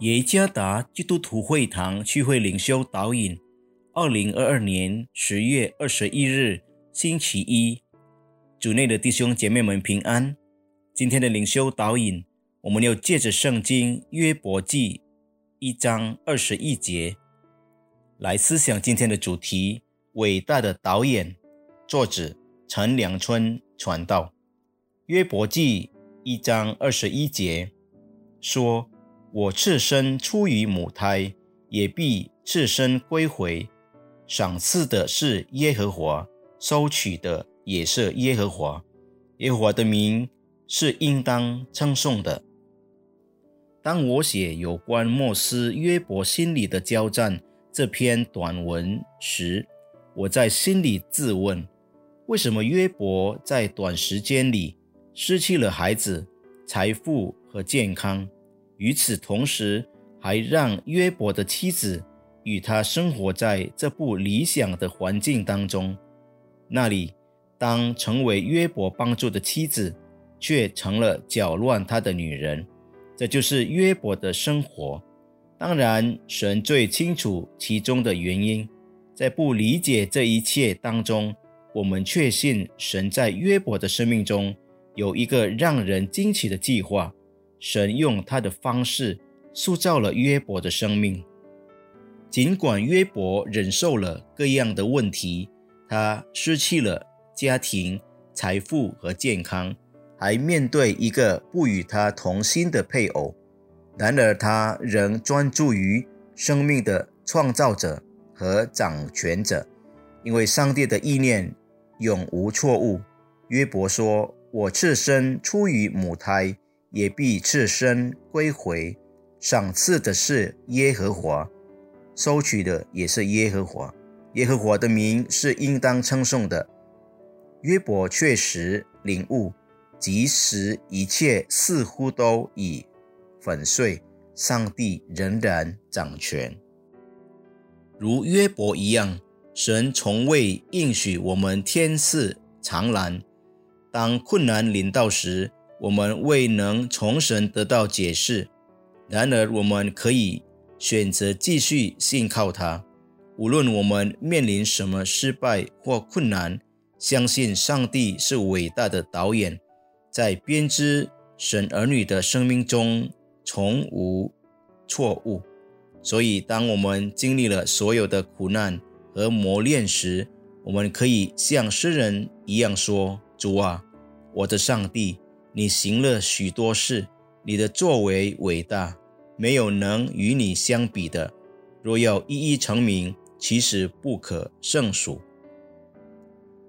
耶加达基督徒会堂聚会领袖导引，二零二二年十月二十一日星期一，主内的弟兄姐妹们平安。今天的领袖导引，我们要借着圣经约伯记一章二十一节来思想今天的主题：伟大的导演。作者陈良春传道。约伯记一章二十一节说。我赤身出于母胎，也必赤身归回。赏赐的是耶和华，收取的也是耶和华。耶和华的名是应当称颂的。当我写有关莫斯约伯心里的交战这篇短文时，我在心里自问：为什么约伯在短时间里失去了孩子、财富和健康？与此同时，还让约伯的妻子与他生活在这不理想的环境当中。那里，当成为约伯帮助的妻子，却成了搅乱他的女人。这就是约伯的生活。当然，神最清楚其中的原因。在不理解这一切当中，我们确信神在约伯的生命中有一个让人惊奇的计划。神用他的方式塑造了约伯的生命。尽管约伯忍受了各样的问题，他失去了家庭、财富和健康，还面对一个不与他同心的配偶。然而，他仍专注于生命的创造者和掌权者，因为上帝的意念永无错误。约伯说：“我赤身出于母胎。”也必赤身归回，赏赐的是耶和华，收取的也是耶和华。耶和华的名是应当称颂的。约伯确实领悟，即使一切似乎都已粉碎，上帝仍然掌权。如约伯一样，神从未应许我们天赐长蓝。当困难临到时，我们未能从神得到解释，然而我们可以选择继续信靠他。无论我们面临什么失败或困难，相信上帝是伟大的导演，在编织神儿女的生命中从无错误。所以，当我们经历了所有的苦难和磨练时，我们可以像诗人一样说：“主啊，我的上帝。”你行了许多事，你的作为伟大，没有能与你相比的。若要一一成名，其实不可胜数。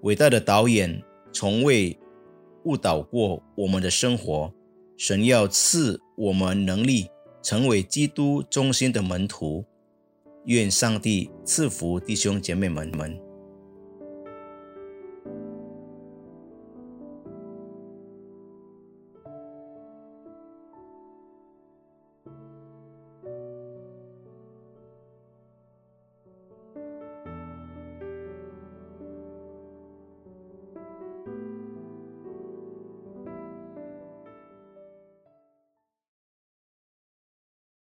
伟大的导演从未误导过我们的生活。神要赐我们能力，成为基督中心的门徒。愿上帝赐福弟兄姐妹们们。